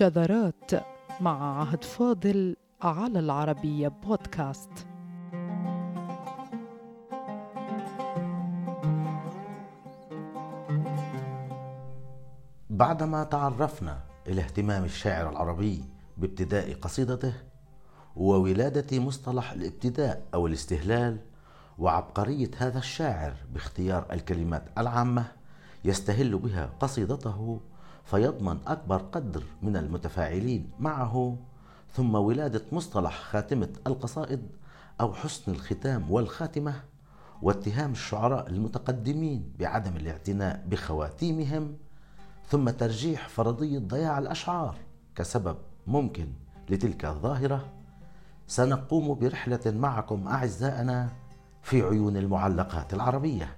شذرات مع عهد فاضل على العربية بودكاست. بعدما تعرفنا إلى اهتمام الشاعر العربي بابتداء قصيدته وولادة مصطلح الابتداء أو الاستهلال وعبقرية هذا الشاعر باختيار الكلمات العامة يستهل بها قصيدته فيضمن أكبر قدر من المتفاعلين معه. ثم ولادة مصطلح خاتمة القصائد أو حسن الختام والخاتمة واتهام الشعراء المتقدمين بعدم الاعتناء بخواتيمهم. ثم ترجيح فرضية ضياع الأشعار كسبب ممكن لتلك الظاهرة. سنقوم برحلة معكم أعزائنا في عيون المعلقات العربية.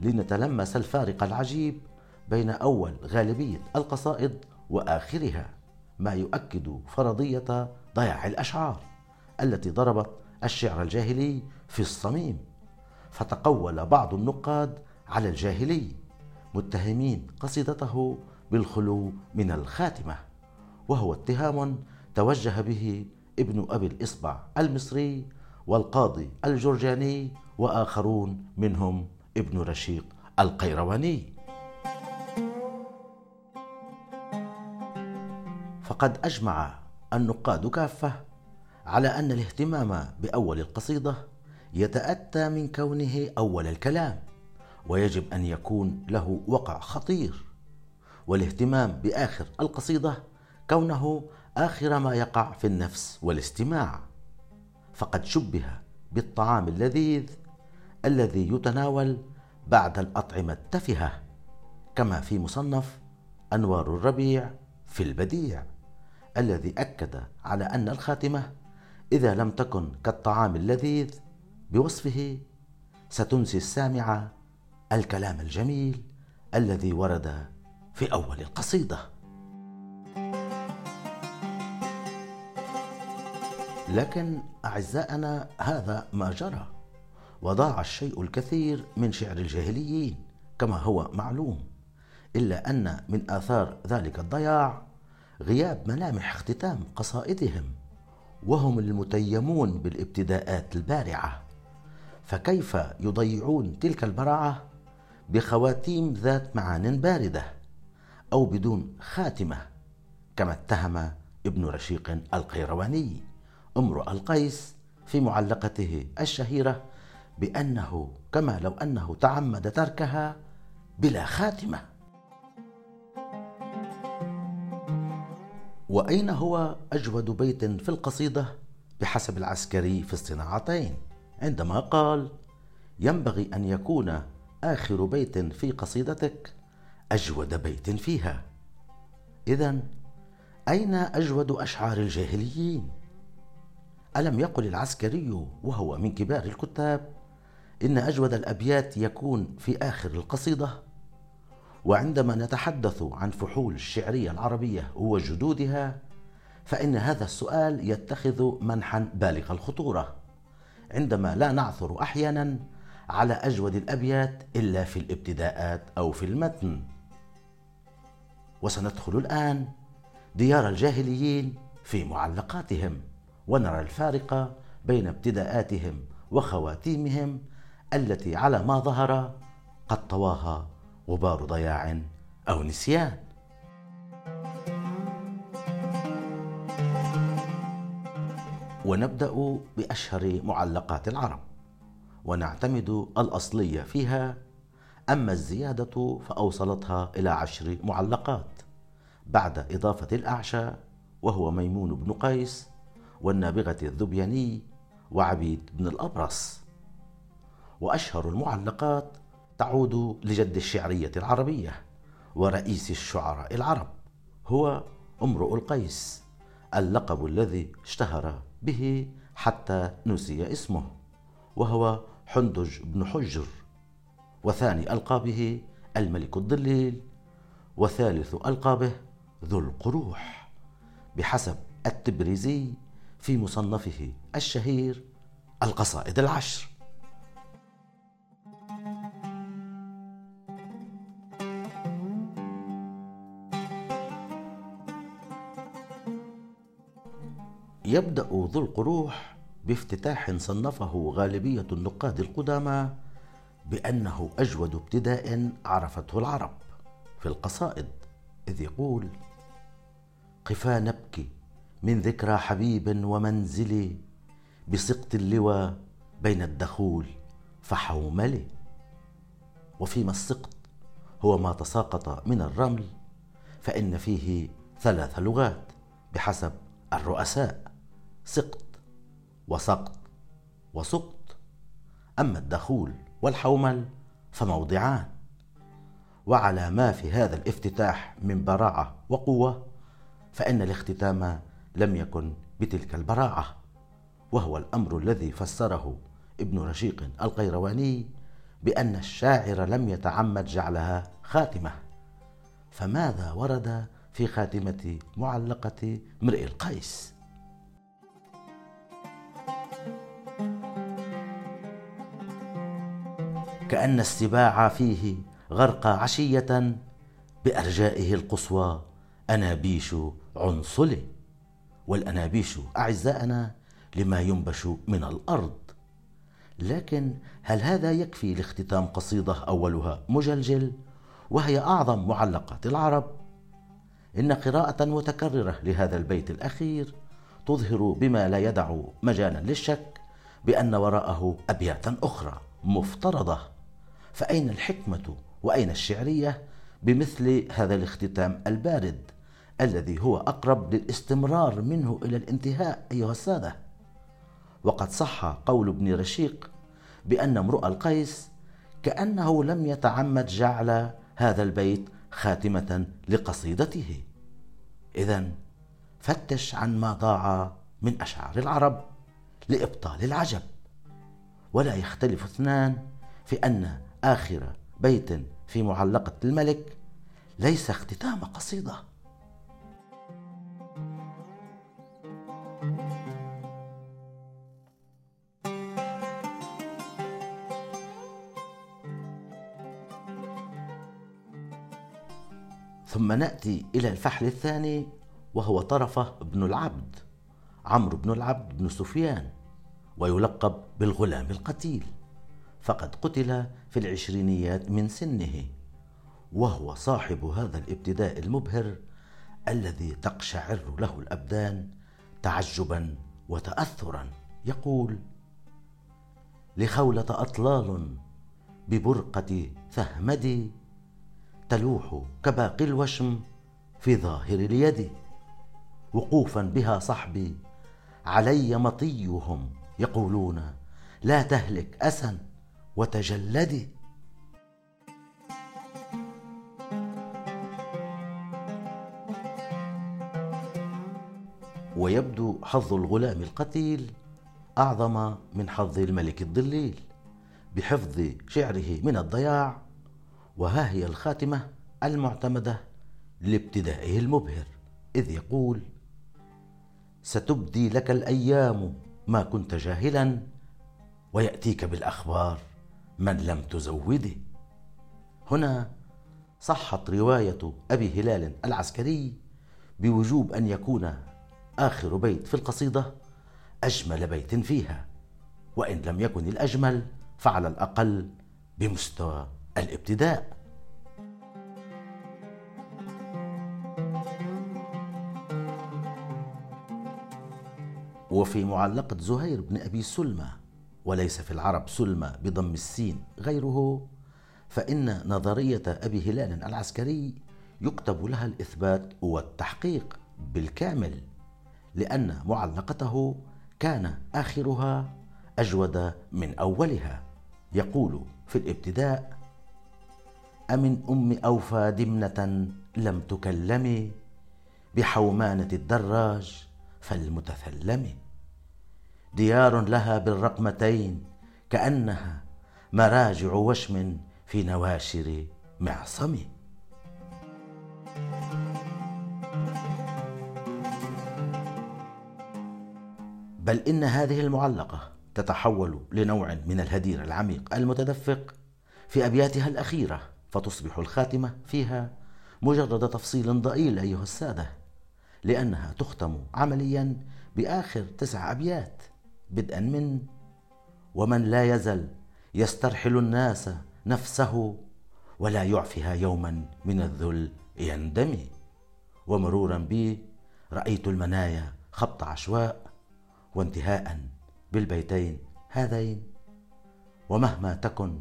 لنتلمس الفارق العجيب بين أول غالبية القصائد وآخرها ما يؤكد فرضية ضياع الأشعار التي ضربت الشعر الجاهلي في الصميم فتقول بعض النقاد على الجاهلي متهمين قصيدته بالخلو من الخاتمة وهو اتهام توجه به ابن أبي الإصبع المصري والقاضي الجرجاني وآخرون منهم ابن رشيق القيرواني. فقد أجمع النقاد كافة على أن الاهتمام بأول القصيدة يتأتى من كونه أول الكلام ويجب أن يكون له وقع خطير. والاهتمام بآخر القصيدة كونه آخر ما يقع في النفس والاستماع. فقد شبه بالطعام اللذيذ الذي يتناول بعد الأطعمة التفهة كما في مصنف أنوار الربيع في البديع. الذي أكد على أن الخاتمة إذا لم تكن كالطعام اللذيذ بوصفه ستنسي السامع الكلام الجميل الذي ورد في أول القصيده لكن أعزائنا هذا ما جرى. وضاع الشيء الكثير من شعر الجاهليين كما هو معلوم إلا أن من آثار ذلك الضياع غياب ملامح اختتام قصائدهم وهم المتيمون بالابتداءات البارعة. فكيف يضيعون تلك البراعة؟ بخواتيم ذات معان باردة أو بدون خاتمة كما اتهم ابن رشيق القيرواني. امرؤ القيس في معلقته الشهيرة بأنه كما لو أنه تعمد تركها بلا خاتمة. وأين هو أجود بيت في القصيدة؟ بحسب العسكري في الصناعتين. عندما قال ينبغي أن يكون آخر بيت في قصيدتك أجود بيت فيها. اذا أين أجود أشعار الجاهليين؟ ألم يقل العسكري وهو من كبار الكتاب إن أجود الأبيات يكون في آخر القصيدة. وعندما نتحدث عن فحول الشعرية العربية وجدودها فإن هذا السؤال يتخذ منحا بالغ الخطورة عندما لا نعثر أحيانا على أجود الأبيات إلا في الابتداءات أو في المتن. وسندخل الآن ديار الجاهليين في معلقاتهم ونرى الفارق بين ابتداءاتهم وخواتيمهم التي على ما ظهر قد طواها غبار ضياع أو نسيان. ونبدأ بأشهر معلقات العرب. ونعتمد الأصلية فيها أما الزيادة فأوصلتها إلى عشر معلقات. بعد إضافة الأعشى وهو ميمون بن قيس والنابغة الذبياني وعبيد بن الأبرص. وأشهر المعلقات تعود لجد الشعرية العربية ورئيس الشعراء العرب هو امرؤ القيس اللقب الذي اشتهر به حتى نسي اسمه وهو حندج بن حجر وثاني ألقابه الملك الضليل وثالث ألقابه ذو القروح بحسب التبريزي في مصنفه الشهير القصائد العشر. يبدأ ذو القروح بافتتاح صنفه غالبية النقاد القدامى بأنه أجود ابتداء عرفته العرب في القصائد إذ يقول قفا نبكي من ذكرى حبيب ومنزلي بسقط اللوى بين الدخول فحوملي وفيما السقط هو ما تساقط من الرمل فإن فيه ثلاث لغات بحسب الرؤساء. سقط وسقط وسقط أما الدخول والحومل فموضعان. وعلى ما في هذا الافتتاح من براعة وقوة فإن الاختتام لم يكن بتلك البراعة. وهو الأمر الذي فسره ابن رشيق القيرواني بأن الشاعر لم يتعمد جعلها خاتمة. فماذا ورد في خاتمة معلقة امرئ القيس؟ كأن السباع فيه غرق عشية بأرجائه القصوى. أنابيش عنصل والأنابيش أعزائنا لما ينبش من الأرض. لكن هل هذا يكفي لاختتام قصيدة أولها مجلجل وهي أعظم معلقات العرب؟ إن قراءة متكررة لهذا البيت الأخير تظهر بما لا يدع مجالا للشك بأن وراءه أبياتا أخرى مفترضة. فأين الحكمة وأين الشعرية بمثل هذا الاختتام البارد الذي هو أقرب للاستمرار منه إلى الانتهاء أيها السادة؟ وقد صح قول ابن رشيق بأن امرؤ القيس كأنه لم يتعمد جعل هذا البيت خاتمة لقصيدته. إذا فتش عن ما ضاع من أشعار العرب لإبطال العجب. ولا يختلف اثنان في أن آخر بيت في معلقة الملك ليس اختتام قصيدة. ثم نأتي إلى الفحل الثاني وهو طرفه بن العبد عمرو بن العبد بن سفيان ويلقب بالغلام القتيل. فقد قتل في العشرينيات من سنه. وهو صاحب هذا الابتداء المبهر الذي تقشعر له الأبدان تعجبا وتاثرا. يقول لخولة أطلال ببرقة ثهمدي تلوح كباقي الوشم في ظاهر اليد. وقوفا بها صحبي علي مطيهم يقولون لا تهلك اسا وتجلدي ويبدو حظ الغلام القتيل أعظم من حظ الملك الضليل بحفظ شعره من الضياع وها هي الخاتمة المعتمدة لابتدائه المبهر إذ يقول ستبدي لك الأيام ما كنت جاهلا ويأتيك بالأخبار. من لم تزوده. هنا صحت رواية أبي هلال العسكري بوجوب أن يكون آخر بيت في القصيدة أجمل بيت فيها وإن لم يكن الأجمل فعلى الأقل بمستوى الابتداء. وفي معلقة زهير بن أبي سلمى وليس في العرب سلمى بضم السين غيره فإن نظرية أبي هلال العسكري يكتب لها الإثبات والتحقيق بالكامل لأن معلقته كان آخرها أجود من أولها. يقول في الابتداء أمن أم أوفى دمنة لم تكلم بحومانة الدراج فالمتثلم ديار لها بالرقمتين كأنها مراجع وشم في نواشر معصم. بل إن هذه المعلقة تتحول لنوع من الهدير العميق المتدفق في أبياتها الأخيرة فتصبح الخاتمة فيها مجرد تفصيل ضئيل أيها السادة لأنها تختم عمليا بآخر تسع أبيات. بدءا من ومن لا يزل يسترحل الناس نفسه ولا يعفها يوما من الذل يندمي. ومرورا بي رأيت المنايا خبط عشواء وانتهاء بالبيتين هذين. ومهما تكن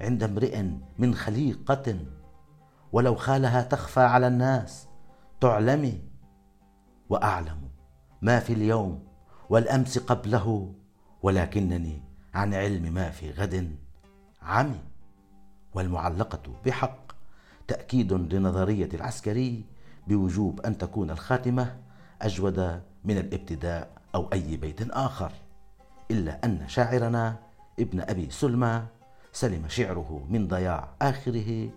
عند امرئ من خليقة ولو خالها تخفى على الناس تعلمي. وأعلم ما في اليوم والأمس قبله ولكنني عن علم ما في غد عمي والمعلقة بحق تأكيد لنظرية العسكري بوجوب أن تكون الخاتمة أجود من الابتداء أو أي بيت آخر إلا أن شاعرنا ابن أبي سلمى سلم شعره من ضياع آخره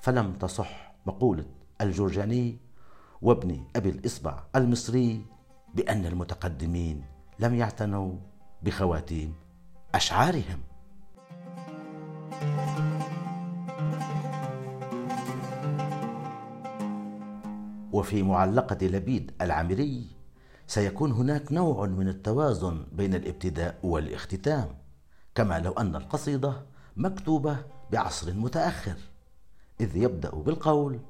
فلم تصح مقولة الجرجاني وابن أبي الإصبع المصري بأن المتقدمين لم يعتنوا بخواتيم أشعارهم. وفي معلقة لبيد العمري سيكون هناك نوع من التوازن بين الابتداء والاختتام كما لو أن القصيدة مكتوبة بعصر متأخر إذ يبدأ بالقول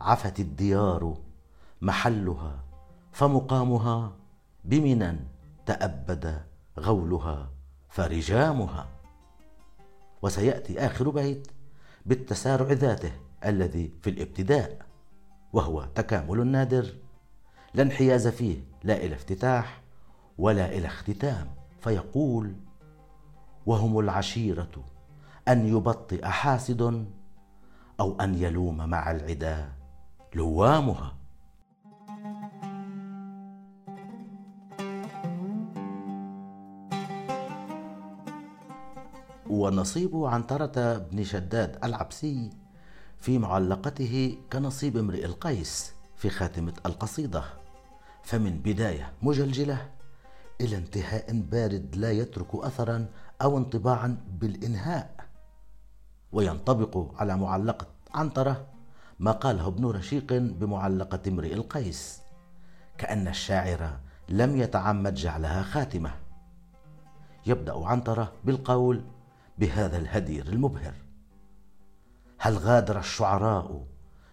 عفت الديار محلها فمقامها بمنى تأبد غولها فرجامها. وسيأتي آخر بيت بالتسارع ذاته الذي في الابتداء وهو تكامل نادر. لا انحياز فيه لا إلى افتتاح ولا إلى اختتام. فيقول وهم العشيرة أن يبطئ حاسد أو أن يلوم مع العدا لوامها. ونصيب عنترة بن شداد العبسي في معلقته كنصيب امرئ القيس في خاتمة القصيدة. فمن بداية مجلجلة إلى انتهاء بارد لا يترك أثرا أو انطباعا بالإنهاء. وينطبق على معلقة عنترة ما قاله ابن رشيق بمعلقة امرئ القيس كأن الشاعر لم يتعمد جعلها خاتمة. يبدأ عنترة بالقول بهذا الهدير المبهر. هل غادر الشعراء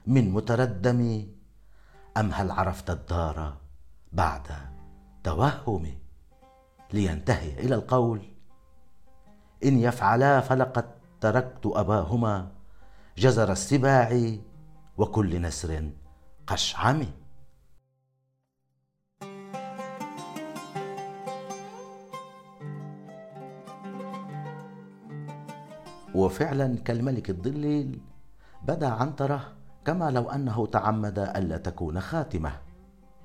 من متردم؟ أم هل عرفت الدار بعد توهم؟ لينتهي إلى القول. إن يفعلا فلقد تركت أباهما جزر السباع وكل نسر قشعم. وفعلا كالملك الضليل بدا عنترة كما لو أنه تعمد ألا تكون خاتمة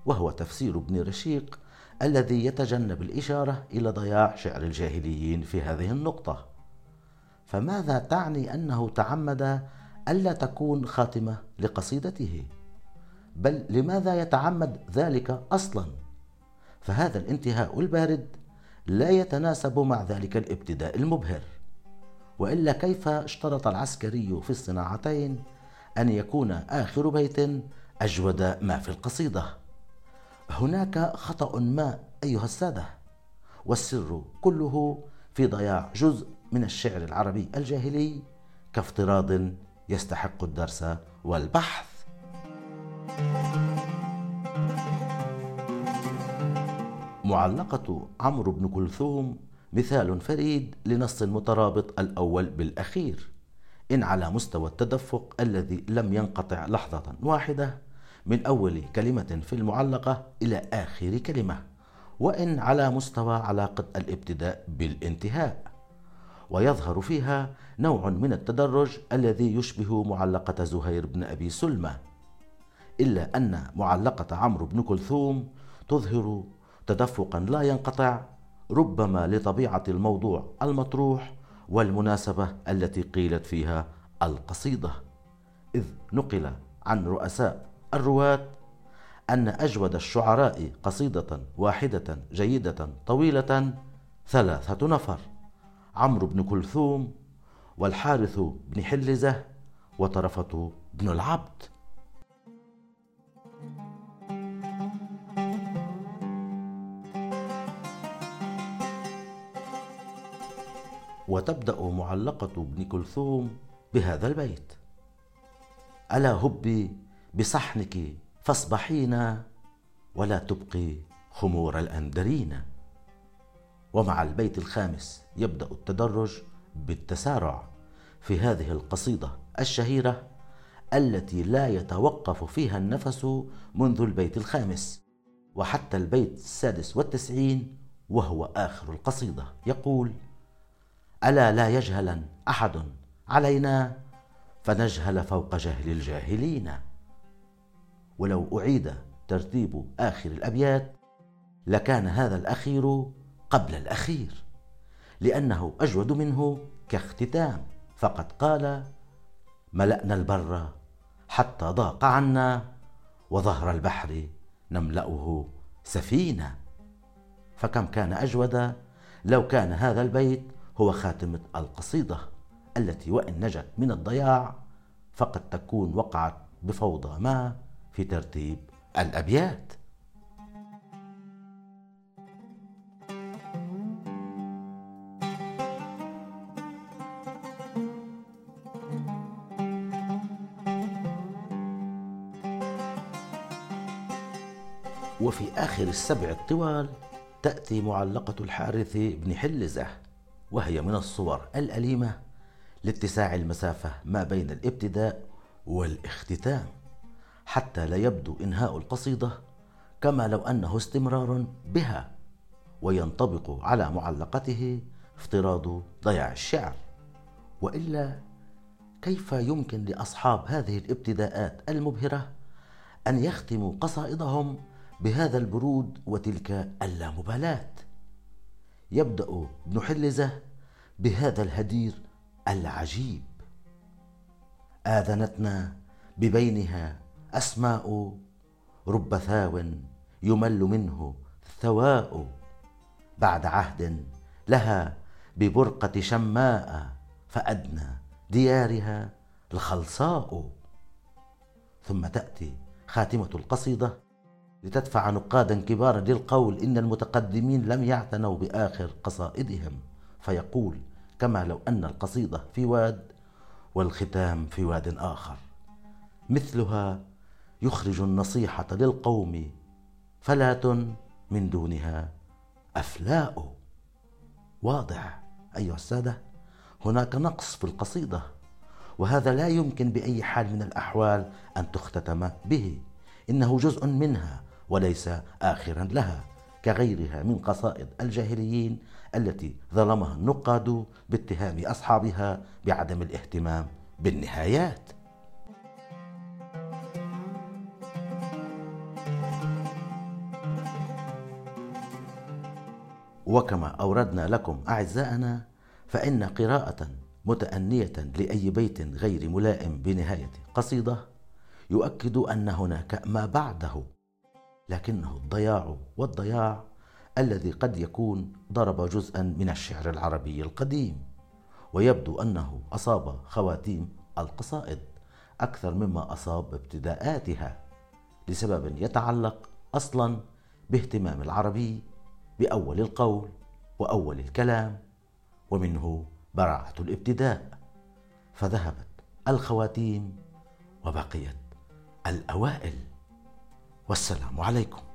وهو تفسير ابن رشيق الذي يتجنب الإشارة إلى ضياع شعر الجاهليين في هذه النقطة. فماذا تعني أنه تعمد ألا تكون خاتمة لقصيدته؟ بل لماذا يتعمد ذلك أصلا؟ فهذا الانتهاء البارد لا يتناسب مع ذلك الابتداء المبهر. وإلا كيف اشترط العسكري في الصناعتين أن يكون آخر بيت أجود ما في القصيدة؟ هناك خطأ ما أيها السادة والسر كله في ضياع جزء من الشعر العربي الجاهلي كافتراض يستحق الدرس والبحث. معلقة عمرو بن كلثوم مثال فريد لنص مترابط الأول بالأخير. إن على مستوى التدفق الذي لم ينقطع لحظة واحدة من أول كلمة في المعلقة إلى آخر كلمة. وإن على مستوى علاقة الابتداء بالانتهاء. ويظهر فيها نوع من التدرج الذي يشبه معلقة زهير بن أبي سلمى إلا أن معلقة عمرو بن كلثوم تظهر تدفقا لا ينقطع ربما لطبيعة الموضوع المطروح والمناسبة التي قيلت فيها القصيدة. إذ نقل عن رؤساء الرواة أن أجود الشعراء قصيدة واحدة جيدة طويلة ثلاثة نفر عمرو بن كلثوم والحارث بن حلزة وطرفة بن العبد. وتبدأ معلقة ابن كلثوم بهذا البيت. ألا هبي بصحنك فاصبحينا ولا تبقي خمور الأندرين ومع البيت الخامس يبدأ التدرج بالتسارع في هذه القصيدة الشهيرة التي لا يتوقف فيها النفس منذ البيت الخامس وحتى البيت السادس والتسعين وهو آخر القصيدة. يقول ألا لا يجهلا أحد علينا؟ فنجهل فوق جهل الجاهلين. ولو أعيد ترتيب آخر الأبيات لكان هذا الأخير قبل الأخير لأنه أجود منه كاختتام. فقد قال ملأنا البر حتى ضاق عنا وظهر البحر نملأه سفينة فكم كان أجود؟ لو كان هذا البيت هو خاتمة القصيدة التي وإن نجت من الضياع فقد تكون وقعت بفوضى ما في ترتيب الأبيات. وفي آخر السبع الطوال تأتي معلقة الحارث بن حلزة وهي من الصور الأليمة لاتساع المسافة ما بين الابتداء والاختتام حتى لا يبدو إنهاء القصيدة كما لو أنه استمرار بها وينطبق على معلقته افتراض ضياع الشعر. وإلا كيف يمكن لأصحاب هذه الابتداءات المبهرة أن يختموا قصائدهم بهذا البرود وتلك اللامبالاة؟ يبدأ ابن حلزه بهذا الهدير العجيب. آذنتنا ببينها أسماء رب ثاو يمل منه ثواء. بعد عهد لها ببرقة شماء فأدنى ديارها الخلصاء. ثم تأتي خاتمة القصيدة لتدفع نقادا كبارا للقول إن المتقدمين لم يعتنوا بآخر قصائدهم. فيقول كما لو أن القصيدة في واد والختام في واد آخر. مثلها يخرج النصيحة للقوم فلاه من دونها أفلاء. واضح أيها السادة هناك نقص في القصيدة وهذا لا يمكن بأي حال من الأحوال أن تختتم به. إنه جزء منها وليس آخرا لها كغيرها من قصائد الجاهليين التي ظلمها النقاد باتهام أصحابها بعدم الاهتمام بالنهايات. وكما أوردنا لكم أعزائنا فإن قراءة متأنية لأي بيت غير ملائم بنهاية قصيدة يؤكد أن هناك ما بعده. لكنه الضياع والضياع الذي قد يكون ضرب جزءا من الشعر العربي القديم ويبدو أنه أصاب خواتيم القصائد أكثر مما أصاب ابتداءاتها لسبب يتعلق أصلا باهتمام العربي بأول القول وأول الكلام ومنه براعة الابتداء فذهبت الخواتيم وبقيت الأوائل. والسلام عليكم.